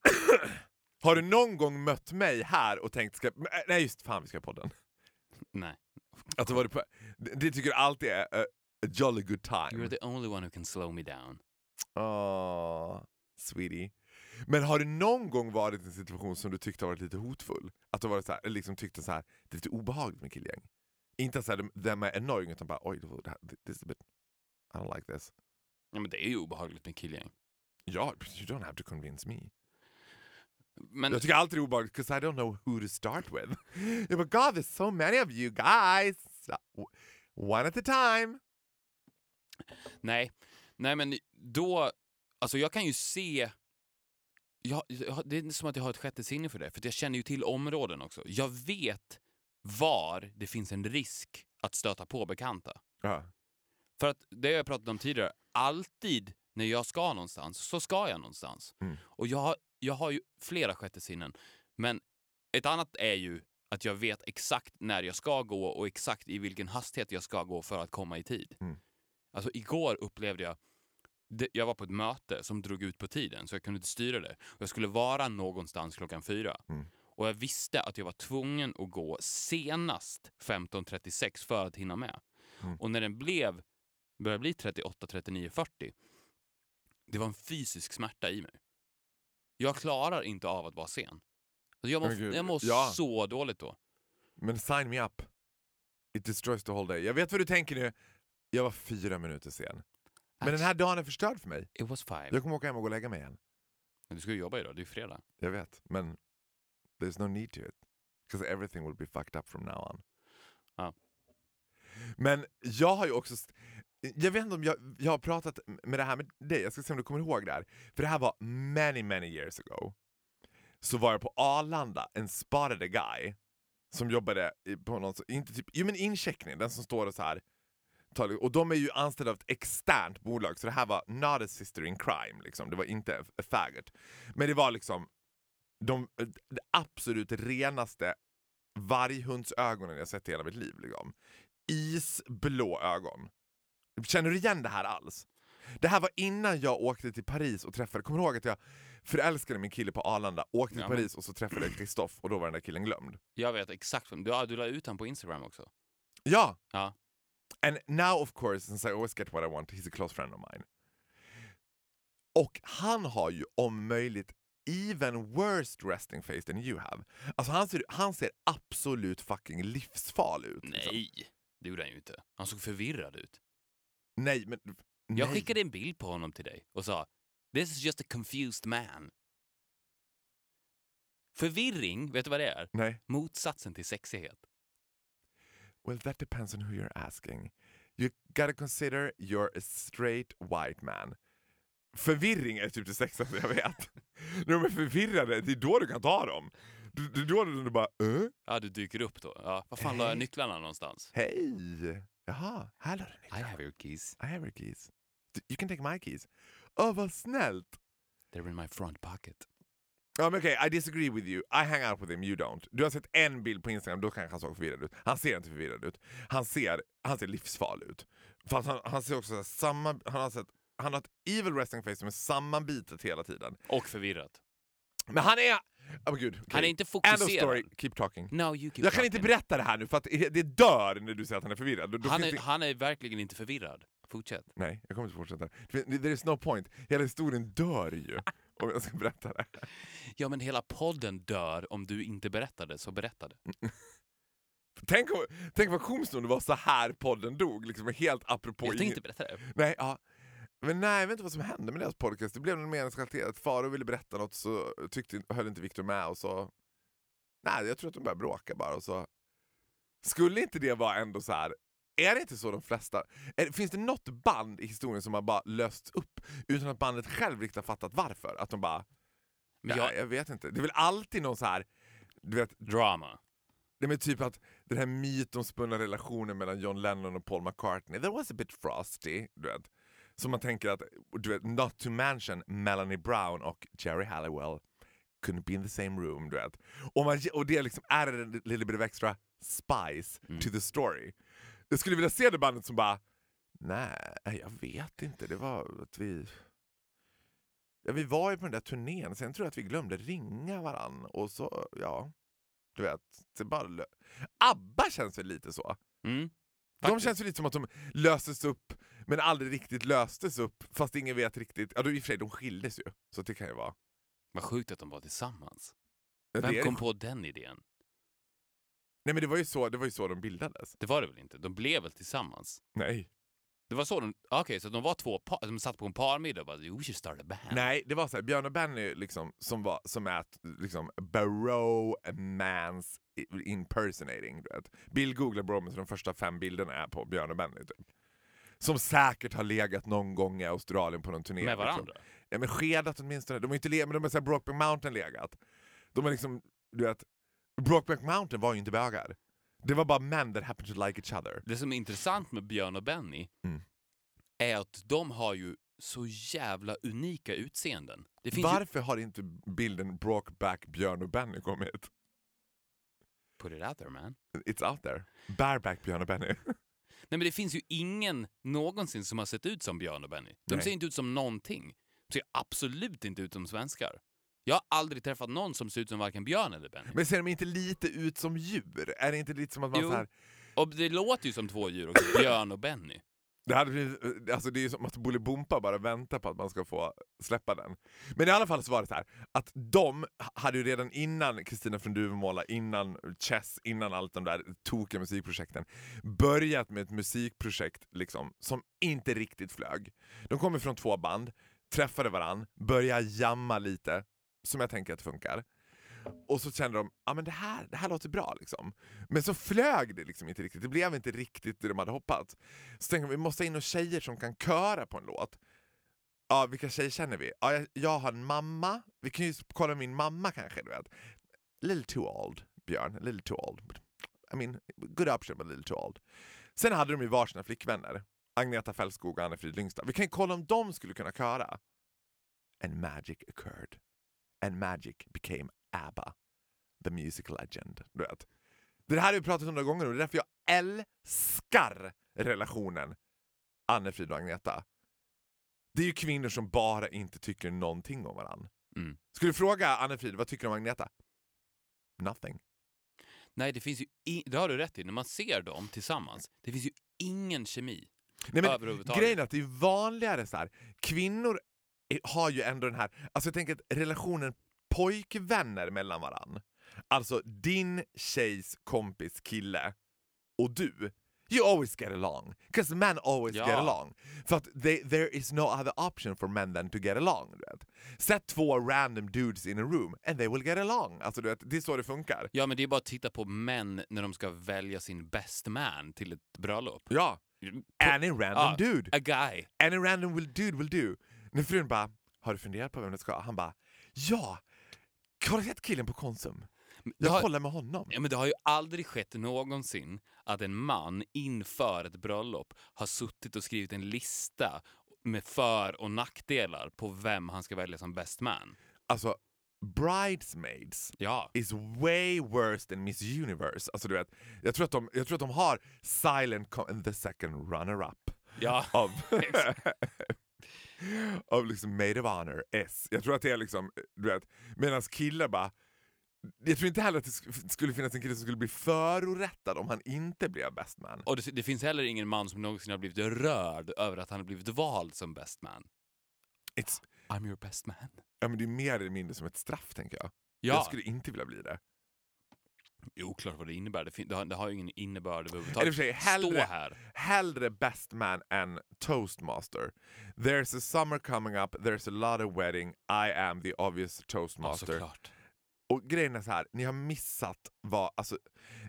Speaker 1: Har du någon gång mött mig här och tänkt, ska, nej just fan vi ska på den.
Speaker 2: nej.
Speaker 1: Alltså, var det, på, det, tycker du alltid är a, a jolly good time.
Speaker 2: You're the only one who can slow me down.
Speaker 1: Åh, sweetie. Men har du någon gång varit i en situation som du tyckte varit lite hotfull? Att du varit så här, eller liksom tyckte så här, det är lite obehagligt med killgäng? Inte så här, de, de är annoying utan bara oj, det här- this is a bit, I don't like this.
Speaker 2: Ja, men det är ju obehagligt med killgäng.
Speaker 1: Ja, you don't have to convince me.
Speaker 2: Men
Speaker 1: Jag tycker alltid det är obehagligt because I don't know who to start with. Jag bara, God there's so many of you guys. One at a time.
Speaker 2: nej, nej men då, alltså jag kan ju se, jag, jag, det är som att jag har ett sjätte sinne för det, för jag känner ju till områden också. Jag vet var det finns en risk att stöta på bekanta.
Speaker 1: Ja.
Speaker 2: För att det har jag pratat om tidigare, alltid när jag ska någonstans så ska jag någonstans.
Speaker 1: Mm.
Speaker 2: Och jag har, jag har ju flera sjätte sinnen. Men ett annat är ju att jag vet exakt när jag ska gå och exakt i vilken hastighet jag ska gå för att komma i tid.
Speaker 1: Mm.
Speaker 2: Alltså igår upplevde jag, det, jag var på ett möte som drog ut på tiden så jag kunde inte styra det. Och jag skulle vara någonstans klockan fyra.
Speaker 1: Mm.
Speaker 2: Och jag visste att jag var tvungen att gå senast 15.36 för att hinna med.
Speaker 1: Mm.
Speaker 2: Och när den blev, började bli 38, 39, 40, det var en fysisk smärta i mig. Jag klarar inte av att vara sen. Alltså jag mår, jag mår
Speaker 1: ja.
Speaker 2: så dåligt då.
Speaker 1: Men sign me up. It destroys the whole day. Jag vet vad du tänker nu. Jag var fyra minuter sen. Men den här dagen är förstörd för mig.
Speaker 2: It was five.
Speaker 1: Jag kommer åka hem och gå och lägga mig igen.
Speaker 2: Men du ska ju jobba idag, det är ju fredag.
Speaker 1: Jag vet, men there's no need to it. Because everything will be fucked up from now on.
Speaker 2: Ja.
Speaker 1: Men jag har ju också... Jag vet inte om jag, jag har pratat med det här med dig, jag ska se om du kommer ihåg det här. För det här var many, many years ago. Så var jag på Arlanda, en spotted a guy som jobbade på någon, inte typ, jo men incheckning, den som står och så här Och de är ju anställda av ett externt bolag, så det här var not a sister in crime. Liksom. Det var inte a faggot. Men det var liksom de, de absolut renaste varghundsögonen jag sett i hela mitt liv. Liksom. Isblå ögon. Känner du igen det här alls? Det här var innan jag åkte till Paris och träffade, kommer du ihåg att jag förälskade min kille på Arlanda, åkte till
Speaker 2: Ja,
Speaker 1: Paris och så träffade jag Kristoff och då var den där killen glömd.
Speaker 2: Jag vet exakt. Du, du la ut han på Instagram också.
Speaker 1: Ja!
Speaker 2: Ja.
Speaker 1: And now of course, since I always get what I want, he's a close friend of mine. Och han har ju om möjligt even worst resting face than you have. Alltså han ser, han ser absolut fucking livsfarlig ut. liksom.
Speaker 2: Nej, det gjorde han ju inte. Han såg förvirrad ut.
Speaker 1: Nej, men...
Speaker 2: Jag
Speaker 1: nej.
Speaker 2: skickade en bild på honom till dig och sa “This is just a confused man”. Förvirring, vet du vad det är?
Speaker 1: Nej.
Speaker 2: Motsatsen till sexighet.
Speaker 1: Well, that depends on who you're asking. You gotta consider you're a straight white man. Förvirring är typ det sexigaste jag vet. När de är förvirrade, det är då du kan ta dem. Det är då du bara äh?
Speaker 2: Ja, du dyker upp då. Ja, var fan la jag nycklarna någonstans?
Speaker 1: Hej! Jaha, här la du
Speaker 2: I
Speaker 1: nycklarna.
Speaker 2: have your keys.
Speaker 1: I have your keys. You can take my keys. Åh, vad snällt!
Speaker 2: They're in my front pocket.
Speaker 1: Ja, men okej, I disagree with you. I hang out with him, you don't. Du har sett en bild på Instagram, då kanske han såg förvirrad ut. Han ser inte förvirrad ut. Han ser, han ser livsfarlig ut. Fast han, han ser också så här, samma... Han har, sett, han har ett evil resting face som är sammanbitet hela tiden.
Speaker 2: Och förvirrat.
Speaker 1: Men han är... Oh, gud, okej.
Speaker 2: Han är inte
Speaker 1: End of
Speaker 2: fokuserad.
Speaker 1: story, keep talking.
Speaker 2: No, you keep
Speaker 1: Jag kan inte
Speaker 2: talking.
Speaker 1: berätta det här nu för att det dör när du säger att han är förvirrad. Då, då
Speaker 2: Han är,
Speaker 1: det...
Speaker 2: han är verkligen inte förvirrad. Fortsätt.
Speaker 1: Nej, jag kommer inte fortsätta. There is no point. Hela historien dör ju om jag ska berätta det.
Speaker 2: Ja, men hela podden dör om du inte berättade, så berätta det.
Speaker 1: Tänk, om, tänk vad komiskt om det var så här podden dog, liksom helt apropå...
Speaker 2: Jag tänkte inte berätta det.
Speaker 1: Nej, ja. Men nej, jag vet inte vad som hände med deras podcast. Det blev mer eskalerat. Faro ville berätta något så tyckte, höll inte Viktor med och så... Nej, jag tror att de började bråka bara och så... Skulle inte det vara ändå så här... Är det inte så de flesta... Är, finns det något band i historien som har bara lösts upp utan att bandet själv riktigt har fattat varför? Att de bara...
Speaker 2: Men
Speaker 1: jag,
Speaker 2: jag,
Speaker 1: vet inte. Det är väl alltid någon så här... Du vet,
Speaker 2: drama.
Speaker 1: det är typ att den här mytomspunna relationen mellan John Lennon och Paul McCartney, that was a bit frosty. Du vet. Så man tänker att, du vet, not to mention Melanie Brown och Jerry Halliwell couldn't be in the same room. Du vet. Och, man, och det liksom är en little bit of extra spice
Speaker 2: Mm.
Speaker 1: to the story. Jag skulle vilja se det bandet som bara, nej, jag vet inte, det var att vi... Ja, vi var ju på den där turnén, sen tror jag att vi glömde ringa varann och så, ja. Du vet, det bara ABBA känns väl lite så?
Speaker 2: Mm.
Speaker 1: De
Speaker 2: Faktiskt.
Speaker 1: känns ju lite som att de löstes upp men aldrig riktigt löstes upp fast ingen vet riktigt. Ja, då i och för sig, de skildes ju. Så det kan ju vara...
Speaker 2: Vad sjukt att de var tillsammans.
Speaker 1: Ja,
Speaker 2: Vem kom på den idén?
Speaker 1: Nej men det var, ju så, det var ju så de bildades.
Speaker 2: Det var det väl inte? De blev väl tillsammans?
Speaker 1: Nej.
Speaker 2: Det var så de... Okej, så de var två par, de satt på en parmiddag och bara “We should start a band”.
Speaker 1: Nej, det var så här, Björn och Benny liksom, som, var, som är ett, liksom, Barrow mans impersonating. Du vet. Bill googlar Bromance och de första fem bilderna är på Björn och Benny. Typ. Som säkert har legat någon gång i Australien på någon turné.
Speaker 2: Med
Speaker 1: liksom.
Speaker 2: varandra?
Speaker 1: Ja, men skedat åtminstone. De har inte legat, men de har så här Brokeback Mountain legat. De har liksom, du vet, Brokeback Mountain var ju inte bögar. Det var bara män that happened to like each other.
Speaker 2: Det som är intressant med Björn och Benny
Speaker 1: Mm.
Speaker 2: är att de har ju så jävla unika utseenden. Finns ju...
Speaker 1: Varför har inte bilden Brokeback Björn och Benny kommit?
Speaker 2: Put it out there man.
Speaker 1: It's out there. Bareback Björn och Benny.
Speaker 2: Nej men det finns ju ingen någonsin som har sett ut som Björn och Benny. De
Speaker 1: Nej.
Speaker 2: ser inte ut som någonting. De ser absolut inte ut som svenskar. Jag har aldrig träffat någon som ser ut som varken Björn eller Benny.
Speaker 1: Men ser de inte lite ut som djur? Är det inte lite som att man
Speaker 2: Jo.
Speaker 1: så här,
Speaker 2: Och det låter ju som två djur också, Björn och Benny.
Speaker 1: det, hade blivit, alltså det är ju som att Bolibompa bara väntar på att man ska få släppa den. Men i alla fall så var det så här att de hade ju redan innan Kristina från Duvemåla, innan Chess, innan allt de där tokiga musikprojekten börjat med ett musikprojekt liksom, som inte riktigt flög. De kommer från två band, träffade varann, började jamma lite, som jag tänker att det funkar. Och så kände de, ja men det här, det här låter bra liksom. Men så flög det liksom inte riktigt, det blev inte riktigt det de hade hoppats. Så tänkte de, vi måste ha in några tjejer som kan köra på en låt. Ja, vilka tjejer känner vi? Ja, jag, jag har en mamma, vi kan ju kolla min mamma kanske, du vet. Little too old, Björn, little too old. I mean, good option but little too old. Sen hade de ju varsina flickvänner. Agneta Fältskog och Anne-Frid Lyngstad. Vi kan ju kolla om de skulle kunna köra. And magic occurred. And magic became ABBA. The musical legend. Du vet. Det här har vi pratat om några gånger och det är därför jag älskar relationen Anne-Frid och Agneta. Det är ju kvinnor som bara inte tycker någonting om varandra.
Speaker 2: Mm.
Speaker 1: Skulle du fråga Anne-Frid vad tycker du om Agneta? Nothing.
Speaker 2: Nej, det finns ju det har du rätt i. När man ser dem tillsammans, det finns ju ingen kemi.
Speaker 1: Nej, men grejen är att det är vanligare så här. kvinnor har ju ändå den här, alltså jag tänker att relationen pojkvänner mellan varann. Alltså din tjejs kompis kille och du. You always get along. Because men always
Speaker 2: Ja.
Speaker 1: get along. För att they, there is no other option for men than to get along. Du vet. Sätt två random dudes in a room and they will get along. Alltså, du vet, det är så det funkar.
Speaker 2: Ja, men det är bara att titta på män när de ska välja sin best man till ett bröllop.
Speaker 1: Ja. Any random
Speaker 2: Ja,
Speaker 1: dude.
Speaker 2: A guy.
Speaker 1: Any random will dude will do. När frun bara, har du funderat på vem det ska? Han bara, ja! Har du sett killen på Konsum? Jag
Speaker 2: har,
Speaker 1: kollar med honom.
Speaker 2: ja, men det har ju aldrig skett någonsin att en man inför ett bröllop har suttit och skrivit en lista med för och nackdelar på vem han ska välja som best man.
Speaker 1: Alltså, Bridesmaids
Speaker 2: Ja.
Speaker 1: is way worse than Miss Universe. Alltså, du vet, jag, tror att de, jag tror att de har silent the second runner-up
Speaker 2: Ja.
Speaker 1: av, av liksom Maid of Honor S. Jag tror att det är liksom, du vet, medan killar bara jag tror inte heller att det sk- skulle finnas en kille som skulle bli förorättad om han inte blev best man.
Speaker 2: Och det, det finns heller ingen man som någonsin har blivit rörd över att han har blivit vald som best man.
Speaker 1: It's,
Speaker 2: I'm your best man.
Speaker 1: ja, men det är mer eller mindre som ett straff tänker jag.
Speaker 2: Ja,
Speaker 1: Jag skulle inte vilja bli det.
Speaker 2: Det är oklart vad det innebär. Det, det, har, det har ju ingen innebörd överhuvudtaget.
Speaker 1: sig, hellre,
Speaker 2: Stå här.
Speaker 1: hellre best man än toastmaster. There's a summer coming up, there's a lot of wedding, I am the obvious
Speaker 2: Ja,
Speaker 1: toastmaster.
Speaker 2: såklart.
Speaker 1: och grejen är så här, ni har missat vad, alltså,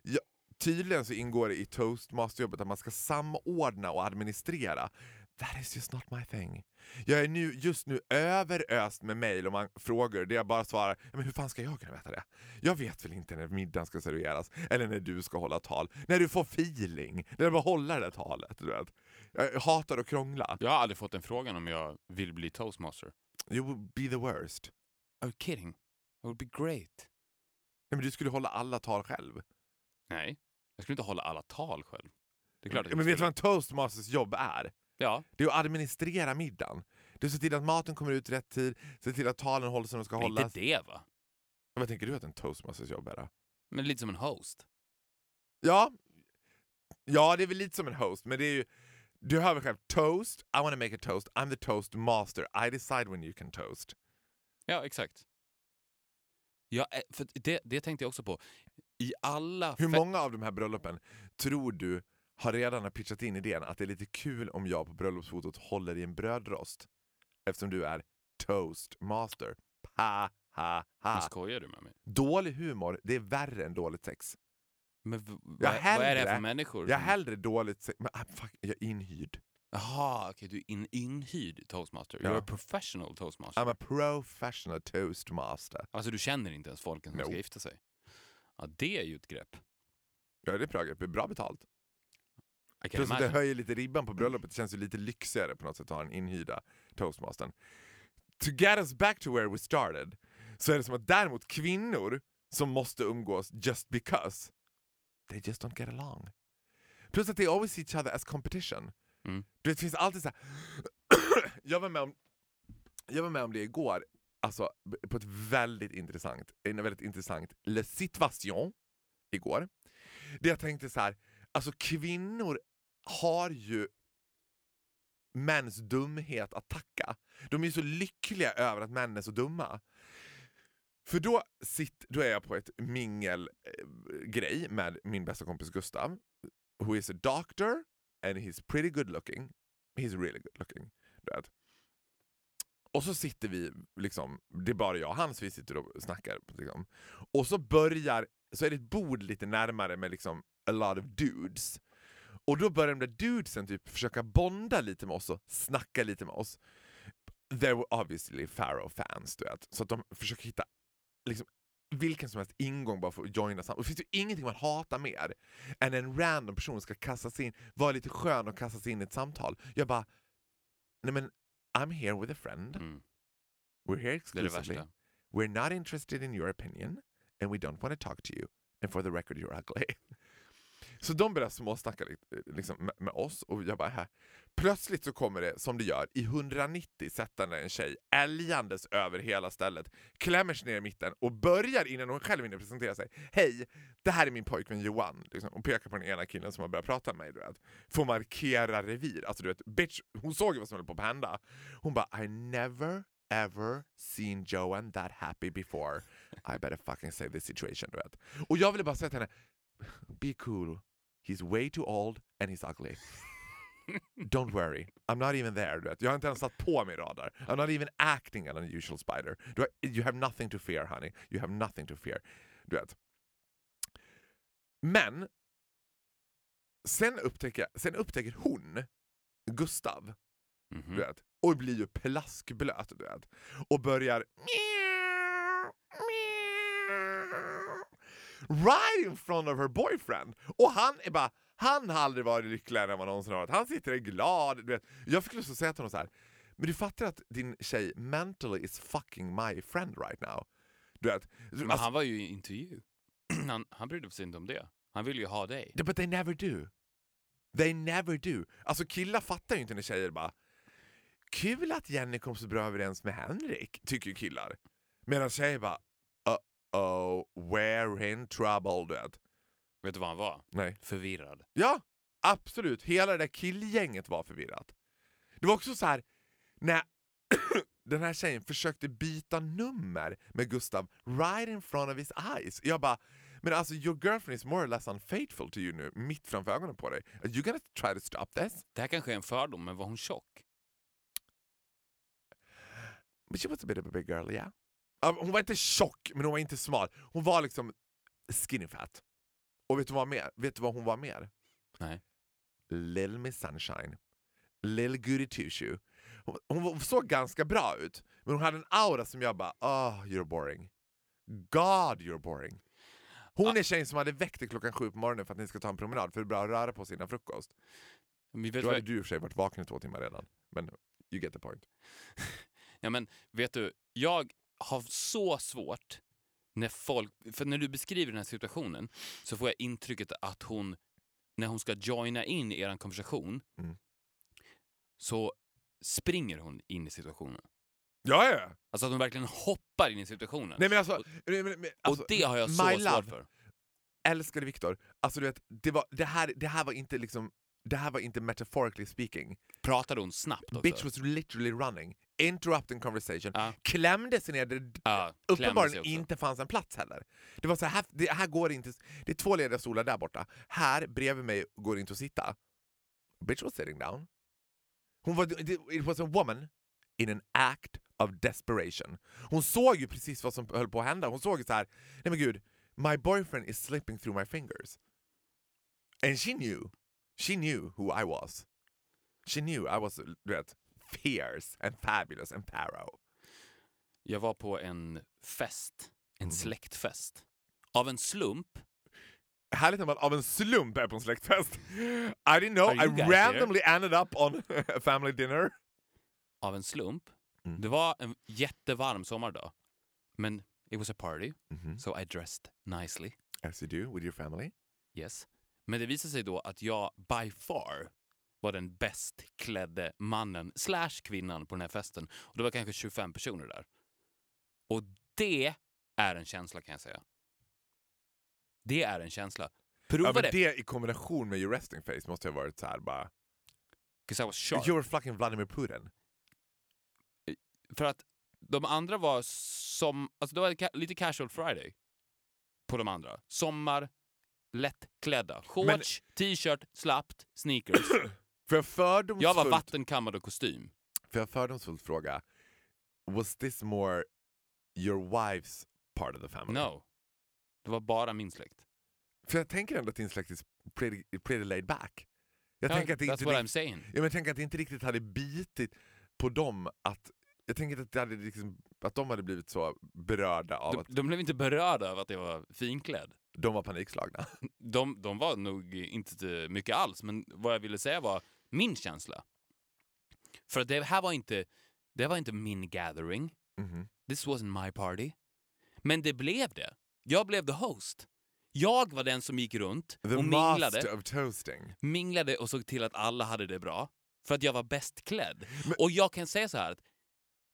Speaker 1: ja, tydligen så ingår det i toastmasterjobbet att man ska samordna och administrera. That is just not my thing. Jag är nu, just nu överöst med mejl och man frågor där jag bara svarar "Ja, men hur fan ska jag kunna veta det? Jag vet väl inte när middagen ska serveras eller när du ska hålla tal. När du får feeling, när du bara håller det där talet. Du vet. Jag hatar att krångla.
Speaker 2: Jag har aldrig fått en frågan om jag vill bli toastmaster.
Speaker 1: You would be the worst.
Speaker 2: Are you kidding? It would be great.
Speaker 1: Nej, men du skulle hålla alla tal själv.
Speaker 2: Nej, jag skulle inte hålla alla tal själv. Det är klart jag
Speaker 1: men vet du vad en toastmasters jobb är?
Speaker 2: Ja,
Speaker 1: Det är att administrera middagen. Det är att se till att maten kommer ut rätt tid, se till att talen hålls som de ska
Speaker 2: men
Speaker 1: hållas.
Speaker 2: inte det va?
Speaker 1: Vad tänker du att en toastmasters jobb är då?
Speaker 2: Men lite som en host.
Speaker 1: Ja, ja det är väl lite som en host, men det är ju du hör väl själv, toast, I wanna make a toast, I'm the toast master, I decide when you can toast.
Speaker 2: Ja, exakt. Ja, eh, för det, det tänkte jag också på. I alla...
Speaker 1: Hur många av de här bröllopen tror du har redan pitchat in idén att det är lite kul om jag på bröllopsfotot håller i en brödrost? Eftersom du är toastmaster. Ha, ha, ha.
Speaker 2: skojar du med mig?
Speaker 1: Dålig humor, det är värre än dåligt sex.
Speaker 2: Men
Speaker 1: Jag
Speaker 2: är- vad är det
Speaker 1: hellre-
Speaker 2: för människor?
Speaker 1: Jag
Speaker 2: som-
Speaker 1: hellre dåligt sex, men ah, fuck, jag är inhyrd.
Speaker 2: Jaha, okej, du är in, inhyrd toastmaster.
Speaker 1: Ja.
Speaker 2: You're a professional toastmaster.
Speaker 1: I'm a professional toastmaster.
Speaker 2: Alltså du känner inte ens folken som
Speaker 1: No.
Speaker 2: ska gifta sig? Ja, det är ju ett grepp.
Speaker 1: Ja, det är bra grepp, det är bra betalt. Plus att det höjer lite ribban på bröllopet, det känns ju lite lyxigare på något sätt att ha den inhyrda toastmastern. To get us back to where we started, så är det som att däremot kvinnor som måste umgås just because, they just don't get along. Plus att they always see each other as competition.
Speaker 2: Mm.
Speaker 1: Du vet, det finns alltid så här... jag, var med om, jag var med om det igår, alltså på ett väldigt intressant, en väldigt intressant Le Situation igår. Det jag tänkte så här, alltså kvinnor har ju mäns dumhet att tacka. De är ju så lyckliga över att män är så dumma. För då, sitt, då är jag på ett mingelgrej eh, med min bästa kompis Gustav, who is a doctor and he's pretty good looking. He's really good looking. Du. Och så sitter vi, liksom, det är bara jag och han, så vi sitter och snackar. Liksom. Och så börjar, så är det ett bord lite närmare med liksom a lot of dudes. Och då börjar de där dudesen typ försöka bonda lite med oss och snacka lite med oss. They were obviously Pharaoh fans, du vet. Så att de försöker hitta liksom vilken som helst ingång bara för att joina samtal. Det finns ju ingenting man hatar mer än en random person ska kasta sig in, vara lite skön och kasta sig in i ett samtal. Jag bara, nej men I'm here with a friend.
Speaker 2: Mm.
Speaker 1: We're here
Speaker 2: Det är det
Speaker 1: exclusively.
Speaker 2: värsta.
Speaker 1: We're not interested in your opinion and we don't want to talk to you. And for the record you're ugly. Så de börjar småsnacka liksom, med, med oss och jag bara här. Plötsligt så kommer det, som det gör, i 190 sättande en tjej älgandes över hela stället, klämmer sig ner i mitten och börjar innan hon själv hinner presentera sig. Hej, det här är min pojkvän Johan. Liksom, och pekar på den ena killen som har börjat prata med mig. Du vet. Får markera revir. Alltså du vet, bitch, hon såg ju vad som höll på att hända. Hon bara I never ever seen Johan that happy before. I better fucking save this situation. Du vet. Och jag ville bara säga till henne, be cool. He's way too old and he's ugly. Don't worry, I'm not even there. Du vet. Jag har inte ens satt på min radar. I'm not even acting an unusual spider. Du you have nothing to fear honey. You have nothing to fear. Du vet. Men sen upptäcker, sen upptäcker hon, Gustav,
Speaker 2: Mhm.
Speaker 1: du vet, och blir ju plaskblöt du vet. Och börjar right in front of her boyfriend. Och han är bara, han har aldrig varit lyckligare än vad någonsin har varit. Han sitter och är glad. Du vet. Jag fick lust att säga till honom så här. men du fattar att din tjej mentally is fucking my friend right now. Du vet.
Speaker 2: Men
Speaker 1: Alltså-
Speaker 2: han var ju i intervju. han, han brydde sig inte om det. Han ville ju ha dig.
Speaker 1: But they never do. They never do. Alltså killar fattar ju inte när tjejer bara Kul att Jenny kom så bra överens med Henrik, tycker ju killar. Medan tjejer bara Uh-oh, we're in trouble, du vet.
Speaker 2: Vet du vad han var?
Speaker 1: Nej.
Speaker 2: Förvirrad.
Speaker 1: Ja, absolut. Hela det där killgänget var förvirrat. Det var också så här när den här tjejen försökte byta nummer med Gustav right in front of his eyes. Jag bara, men alltså your girlfriend is more or less unfaithful to you nu, mitt framför ögonen på dig. Are you gonna try to stop this?
Speaker 2: Det här kanske är en fördom, men var hon tjock?
Speaker 1: But she was a bit of a big girl, yeah. Hon var inte tjock, men hon var inte smal. Hon var liksom skinny fat. Och vet du vad, mer? Vet du vad hon var mer?
Speaker 2: Nej.
Speaker 1: Little Miss Sunshine. Little Goody Two Shoe. Hon, hon såg ganska bra ut, men hon hade en aura som jag bara, oh you're boring. God you're boring. Hon är tjejen som hade väckt dig klockan sju på morgonen för att ni ska ta en promenad för det är bra att röra på sig innan frukost.
Speaker 2: Men vet,
Speaker 1: Då hade
Speaker 2: vad,
Speaker 1: du i och för sig varit vaken i två timmar redan. Men you get the point.
Speaker 2: ja, men vet du, jag har så svårt när folk... För när du beskriver den här situationen så får jag intrycket att hon, när hon ska joina in i er konversation,
Speaker 1: Mm.
Speaker 2: så springer hon in i situationen.
Speaker 1: Ja, ja.
Speaker 2: Alltså att hon verkligen hoppar in i situationen.
Speaker 1: Nej men alltså, men, men, men, alltså
Speaker 2: och det har jag så svårt för.
Speaker 1: älskade Viktor, alltså du vet, det, var, det, här, det här var inte liksom det här var inte metaphorically speaking.
Speaker 2: Pratade hon snabbt också?
Speaker 1: Bitch was literally running, interrupting conversation,
Speaker 2: Ja.
Speaker 1: klämde sig ner där
Speaker 2: Ja,
Speaker 1: uppenbarligen inte fanns en plats heller. Det var så här, det här går inte, det är två lediga stolar där borta. Här bredvid mig går det inte att sitta. Bitch was sitting down. Hon var, it was a woman in an act of desperation. Hon såg ju precis vad som höll på att hända. Hon såg ju så här, nej men gud, my boyfriend is slipping through my fingers. And she knew, she knew who I was. She knew I was, du vet, fierce and fabulous and paro.
Speaker 2: Jag var på en fest, en
Speaker 1: Mhm.
Speaker 2: släktfest. Av en slump,
Speaker 1: Härligt när man av en slump är på en släktfest. I didn't know, I
Speaker 2: guys here?
Speaker 1: randomly ended up on a family dinner.
Speaker 2: av en slump.
Speaker 1: Mm.
Speaker 2: Det var en jättevarm sommardag. Men it was a party,
Speaker 1: Mhm.
Speaker 2: so I dressed nicely.
Speaker 1: As you do with your family.
Speaker 2: Yes. Men det visade sig då att jag by far var den bäst klädde mannen slash kvinnan på den här festen. Och det var kanske 25 personer där. Och det är en känsla kan jag säga. Det är en känsla. Prova
Speaker 1: Ja,
Speaker 2: det!
Speaker 1: det i kombination med your resting face måste ha varit så här bara...
Speaker 2: 'Cause I was sharp.
Speaker 1: You were fucking Vladimir Putin.
Speaker 2: För att de andra var som, alltså det var lite casual friday på de andra. Sommar, lättklädda. Shorts, t-shirt, slappt, sneakers.
Speaker 1: Får jag fördomsfullt,
Speaker 2: Jag var vattenkammad och kostym.
Speaker 1: får jag fördomsfullt fråga, was this more your wife's part of the family?
Speaker 2: No. Det var bara min släkt.
Speaker 1: För jag tänker ändå att din släkt är pretty, pretty laid back. Jag
Speaker 2: Ja,
Speaker 1: tänker att det inte
Speaker 2: what I'm saying.
Speaker 1: Ja, men jag tänker att det inte riktigt hade bitit på dem att jag tänker att, det hade liksom, att de hade blivit så berörda av
Speaker 2: De,
Speaker 1: att
Speaker 2: de blev inte berörda av att jag var finklädd.
Speaker 1: de var panikslagna.
Speaker 2: De, de var nog inte mycket alls, men vad jag ville säga var min känsla. För det här var inte, det var inte min gathering.
Speaker 1: Mhm.
Speaker 2: This wasn't my party. Men det blev det. Jag blev the host. Jag var den som gick runt
Speaker 1: The
Speaker 2: och minglade, minglade och såg till att alla hade det bra. För att jag var bäst klädd. Och jag kan säga så här att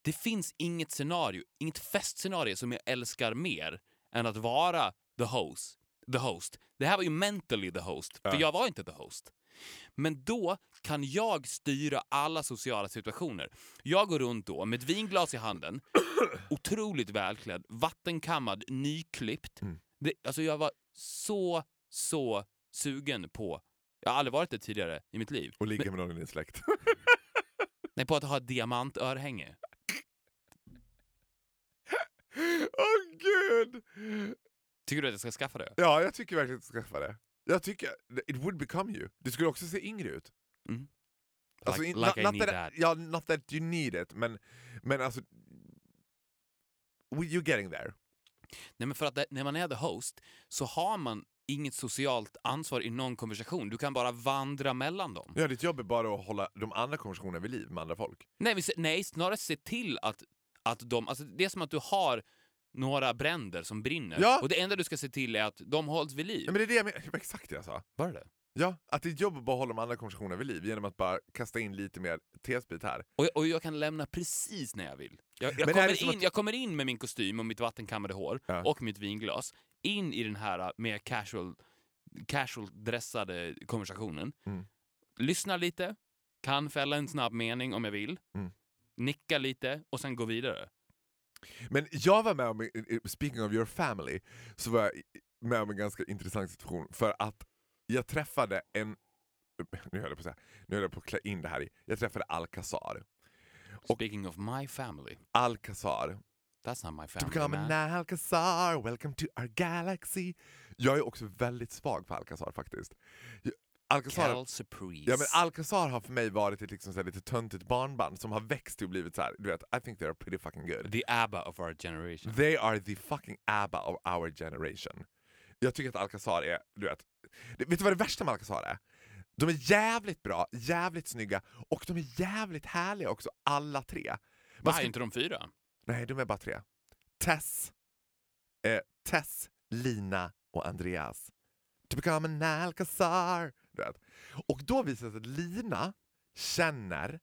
Speaker 2: det finns inget scenario, inget festscenario som jag älskar mer än att vara the host. The host. Det här var ju mentally the host, för
Speaker 1: Ja.
Speaker 2: jag var inte the host. Men då kan jag styra alla sociala situationer. Jag går runt då med ett vinglas i handen, otroligt välklädd, vattenkammad, nyklippt.
Speaker 1: Mm.
Speaker 2: Det, alltså jag var så, så sugen på, jag har aldrig varit det tidigare i mitt liv,
Speaker 1: Och ligga med någon i din släkt.
Speaker 2: nej, på att ha diamantörhänge.
Speaker 1: Åh gud!
Speaker 2: Tycker du att jag ska skaffa det?
Speaker 1: Ja, jag tycker verkligen att du ska skaffa det. Jag tycker, it would become you. Du skulle också se yngre ut.
Speaker 2: Mm.
Speaker 1: Alltså,
Speaker 2: like,
Speaker 1: in-
Speaker 2: like
Speaker 1: not,
Speaker 2: I need
Speaker 1: that,
Speaker 2: that.
Speaker 1: Ja, not that you need it, men, men alltså... You're getting there.
Speaker 2: Nej, men för att det, när man är the host så har man inget socialt ansvar i någon konversation. Du kan bara vandra mellan dem.
Speaker 1: Ja, ditt jobb är bara att hålla de andra konversationerna vid liv med andra folk.
Speaker 2: Nej, men nej, snarare se till att, att de... Alltså, det är som att du har några bränder som brinner
Speaker 1: Ja.
Speaker 2: och det enda du ska se till är att de hålls vid liv.
Speaker 1: Ja, men det är det jag menar. Det exakt det jag sa.
Speaker 2: Var det det?
Speaker 1: Ja, att ditt jobb är bara att hålla de andra konversationerna vid liv genom att bara kasta in lite mer tesprit här.
Speaker 2: Och, och jag kan lämna precis när jag vill. Jag, jag, kommer,
Speaker 1: det
Speaker 2: in,
Speaker 1: att-
Speaker 2: jag kommer in med min kostym och mitt vattenkammade hår
Speaker 1: Ja.
Speaker 2: och mitt vinglas in i den här mer casual, casual dressade konversationen.
Speaker 1: Mm.
Speaker 2: Lyssnar lite, kan fälla en snabb mening om jag vill,
Speaker 1: Mm.
Speaker 2: nicka lite och sen gå vidare.
Speaker 1: Men jag var med om, speaking of your family, så var jag med om en ganska intressant situation för att jag träffade en, nu höll jag på att säga, nu höll jag på att klä in det här i, jag träffade Alcazar.
Speaker 2: Speaking of my family,
Speaker 1: Alcazar,
Speaker 2: that's not my
Speaker 1: to
Speaker 2: family
Speaker 1: become
Speaker 2: man.
Speaker 1: an Alcazar, welcome to our galaxy. Jag är också väldigt svag för Alcazar faktiskt. Jag- Alcazar,
Speaker 2: Surprise.
Speaker 1: Ja men Alcazar har för mig varit ett liksom så lite töntigt barnband som har växt till och blivit så här, du vet, I think they are pretty fucking good.
Speaker 2: The ABBA of our generation.
Speaker 1: They are the fucking ABBA of our generation. Jag tycker att Alcazar är, du vet, vet du vad det värsta med Alcazar är? De är jävligt bra, jävligt snygga och de är jävligt härliga också, alla tre. Man
Speaker 2: är
Speaker 1: skulle-
Speaker 2: inte de fyra?
Speaker 1: Nej, de är bara tre. Tess, eh, Tess, Lina och Andreas. To become an Alcazar. Vet. Och då visar det sig att Lina känner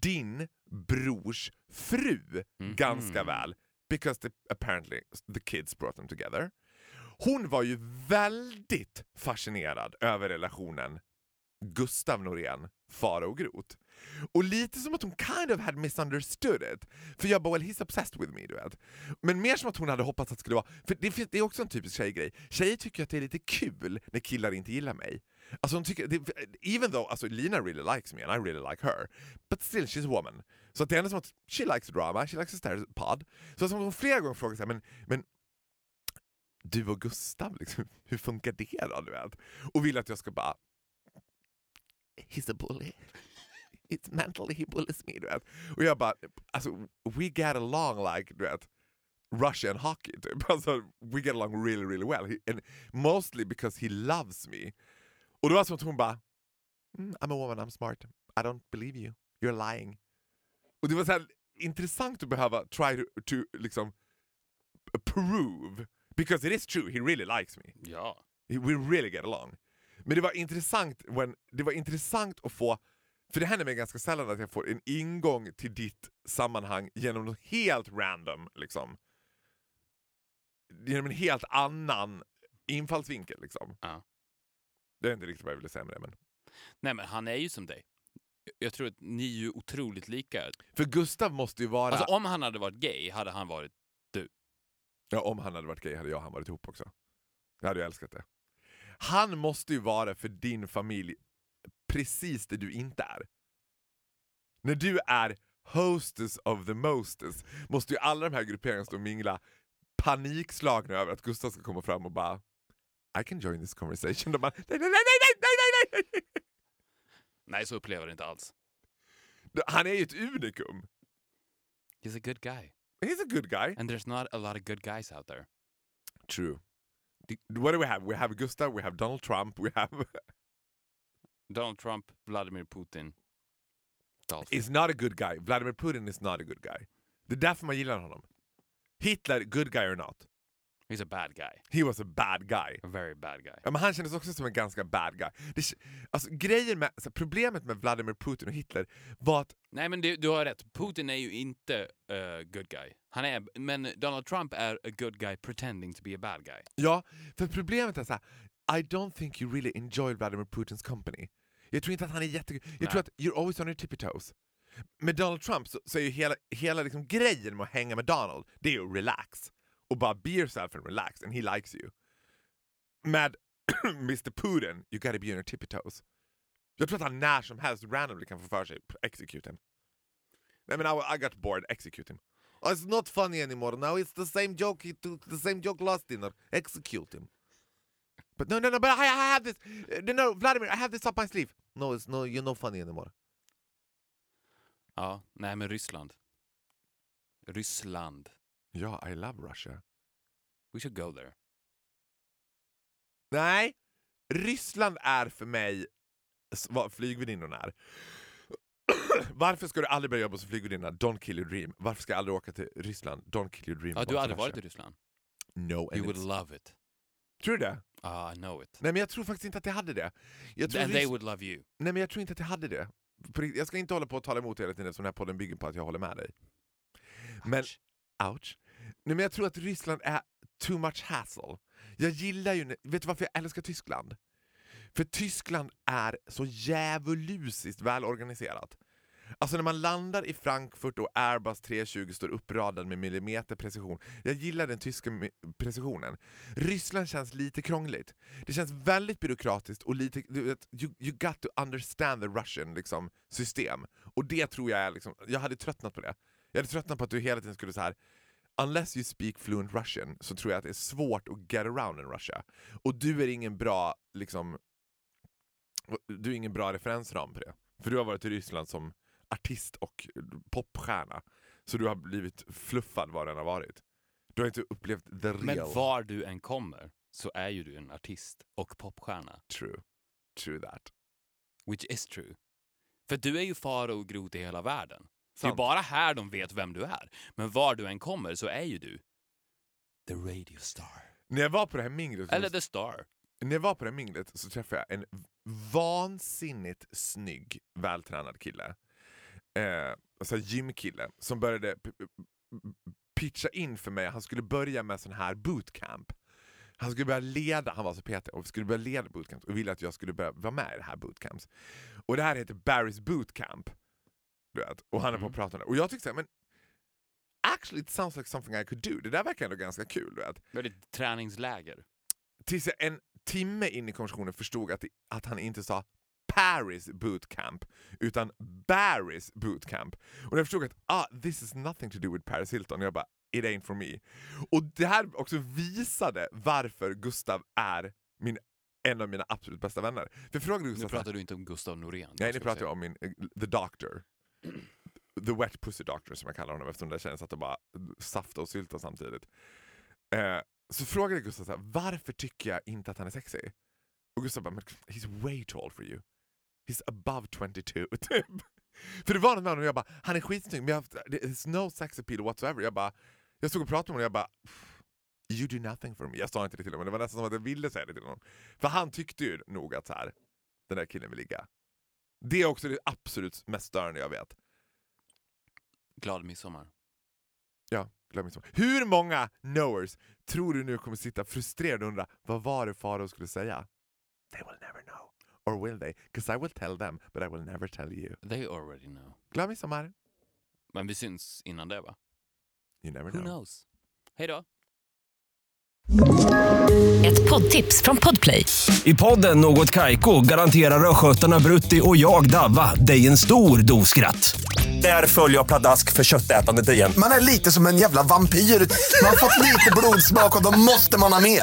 Speaker 1: din brors fru
Speaker 2: Mhm.
Speaker 1: ganska väl. Because the, apparently the kids brought them together. Hon var ju väldigt fascinerad över relationen Gustav Norén, Farao Groth. Och lite som att hon kind of had misunderstood it. För jag bara, well he's obsessed with me, du vet. Men mer som att hon hade hoppats att det skulle vara... För det, det är också en typisk tjejgrej. Tjejer tycker att det är lite kul när killar inte gillar mig. Alltså hon tycker, det, even though alltså, Lina really likes me and I really like her, but still she's a woman. Så att det är ändå som att she likes drama, she likes a stare pod. Så som hon flera gånger frågar sig, men, men du och Gustav, liksom, hur funkar det då? Du vet? Och vill att jag ska bara... He's a bully. It's mentally he bullies me. Du vet? Och jag bara, alltså, we get along like, du vet, Russian hockey typ. Alltså, we get along really, really well. He, and mostly because he loves me. Och det var som att hon bara, mm, I'm a woman, I'm smart. I don't believe you. You're lying. Och det var så här intressant att behöva try to, to liksom prove, because it is true, he really likes me.
Speaker 2: Ja.
Speaker 1: We really get along. Men det var intressant, when, det var intressant att få, för det händer mig ganska sällan att jag får en ingång till ditt sammanhang genom något helt random. Liksom. Genom en helt annan infallsvinkel. Liksom.
Speaker 2: Ja.
Speaker 1: Det är inte riktigt vad jag ville säga med det. Men.
Speaker 2: Nej men han är ju som dig. Jag tror att ni är ju otroligt lika.
Speaker 1: För Gustav måste ju vara...
Speaker 2: Alltså om han hade varit gay hade han varit...
Speaker 1: Ja, om han hade varit gay hade jag och han varit ihop också. Jag hade ju älskat det. Han måste ju vara för din familj precis det du inte är. När du är hostess of the mostess måste ju alla de här grupperingarna stå och mingla panikslagna över att Gustav ska komma fram och bara I can join this conversation. De bara, nej, nej, nej, nej, nej, nej, nej! Nej,
Speaker 2: så upplever det inte alls.
Speaker 1: Han är ju ett unikum.
Speaker 2: He's a good guy.
Speaker 1: He's a good guy.
Speaker 2: And there's not a lot of good guys out there.
Speaker 1: True. What do we have? We have Gustav, we have Donald Trump, we have...
Speaker 2: Donald Trump, Vladimir Putin, Dolph.
Speaker 1: is not a good guy. Vladimir Putin is not a good guy. Det är därför man gillar honom. Hitler, good guy or not?
Speaker 2: He's a bad guy.
Speaker 1: He was a bad guy.
Speaker 2: A very bad guy.
Speaker 1: Ja, men han kändes också som en ganska bad guy. Det, alltså, grejen med, alltså, problemet med Vladimir Putin och Hitler var att
Speaker 2: Nej men du, du har rätt, Putin är ju inte a good guy. Han är, men Donald Trump är a good guy pretending to be a bad guy.
Speaker 1: Ja, för problemet är så här. I don't think you really enjoy Vladimir Putins company. Jag tror inte att han är jättegod. Jag
Speaker 2: Nej.
Speaker 1: tror att you're always on your tippy toes. Med Donald Trump så, så är ju hela, hela liksom grejen med att hänga med Donald, det är ju relax. Och bara be yourself and relax, and he likes you. Med Mr Putin, you gotta be on your tippy toes. Jag tror att han när som helst randomly kan få för sig execute him. I mean, I, I got bored, execute him. Oh, it's not funny anymore now, it's the same joke he took, the same joke last dinner. Execute him. But no, no, no, but I, I have this. uh, No, no, Vladimir, I have this up my sleeve. No, it's no, you're not funny anymore.
Speaker 2: Ja, nej men Ryssland. Ryssland.
Speaker 1: Ja, I love Russia.
Speaker 2: We should go there.
Speaker 1: Nej, Ryssland är för mig vad flygvärdinnorna är. Varför ska du aldrig börja jobba som flygvärdinna? Don't kill your dream. Varför ska jag aldrig åka till Ryssland? Don't kill your dream.
Speaker 2: Ja, du har aldrig varit i. Ryssland?
Speaker 1: No,
Speaker 2: You would love it.
Speaker 1: Tror du det?
Speaker 2: Ah, I know it.
Speaker 1: Nej men jag tror faktiskt inte att jag hade det. Jag tror
Speaker 2: And they would love you.
Speaker 1: Nej men jag tror inte att jag hade det. Jag ska inte hålla på och tala emot hela tiden som den här podden bygger på att jag håller med dig. Men,
Speaker 2: Ouch.
Speaker 1: ouch. Nej men jag tror att Ryssland är too much hassle. Jag gillar ju, vet du varför jag älskar Tyskland? För Tyskland är så djävulusiskt välorganiserat. Alltså när man landar i Frankfurt och Airbus 320 står uppradad med millimeterprecision. Jag gillar den tyska precisionen. Ryssland känns lite krångligt. Det känns väldigt byråkratiskt och lite, du vet, you, you got to understand the Russian liksom, system. Och det tror jag är liksom, jag hade tröttnat på det. Jag hade tröttnat på att du hela tiden skulle så här. Unless you speak fluent Russian så tror jag att det är svårt att get around in Russia. Och du är ingen bra liksom, du är ingen bra referensram på det. För du har varit i Ryssland som artist och popstjärna. Så du har blivit fluffad var den har varit. Du har inte upplevt the real.
Speaker 2: Men var du än kommer så är ju du en artist och popstjärna.
Speaker 1: True. True that.
Speaker 2: Which is true. För du är ju fara och grot i hela världen. Det är
Speaker 1: Sant.
Speaker 2: bara här de vet vem du är. Men var du än kommer så är ju du the radio star.
Speaker 1: När jag var på det här minglet
Speaker 2: Eller the star.
Speaker 1: När jag var på det här minglet så träffade jag en vansinnigt snygg, vältränad kille. Eh, alltså gymkille som började pitcha in för mig, han skulle börja med sån här bootcamp. Han skulle börja leda, han var så PT, och skulle börja leda bootcamp och ville att jag skulle börja vara med i det här bootcamps. Och det här heter Barry's bootcamp. Du vet, och han är på att prata om det. Och jag tyckte men actually it sounds like something I could do. Det där verkar ändå ganska kul. Du vet.
Speaker 2: Träningsläger.
Speaker 1: Tills jag en timme in i konversationen förstod att, att han inte sa Paris bootcamp utan Barry's bootcamp. Och jag förstod att ah, this is nothing to do with Paris Hilton, jag bara it ain't for me. Och det här också visade varför Gustav är min, en av mina absolut bästa vänner. För frågade
Speaker 2: Nu
Speaker 1: Gustav här-
Speaker 2: pratar du inte om Gustav Norén.
Speaker 1: Nej, nu pratar jag om min, eh, the doctor. The wet pussy doctor som jag kallar honom eftersom det känns att de bara safta och sylta samtidigt. Eh, så frågade Gustav så här, varför tycker jag inte att han är sexy? Och Gustav bara, he's way old for you. He's above 22. Typ. För det var något med honom och jag bara, han är skitsnygg men jag, there's no sex appeal whatsoever. Jag bara, jag stod och pratade med honom och jag bara, you do nothing for me. Jag sa inte det till honom men det var nästan som att jag ville säga det till honom. För han tyckte ju nog att så här, den där killen vill ligga. Det är också det absolut mest störande jag vet.
Speaker 2: Glad midsommar.
Speaker 1: Ja, glöm inte. Hur många knowers tror du nu kommer sitta frustrerade och undra vad var det Farao skulle säga? They will never know. Or will they? Because I will tell them, but I will never tell you.
Speaker 2: They already know.
Speaker 1: Glad midsommar.
Speaker 2: Men vi syns innan det va?
Speaker 1: You never
Speaker 2: Who
Speaker 1: know.
Speaker 2: knows? Hej då.
Speaker 3: Ett poddtips från Podplay.
Speaker 4: I podden Något Kaiko garanterar östgötarna Brutti och jag, Davva, dig en stor dos skratt. Där följer jag pladask för köttätandet igen.
Speaker 5: Man är lite som en jävla vampyr. Man har fått lite blodsmak och då måste man ha mer.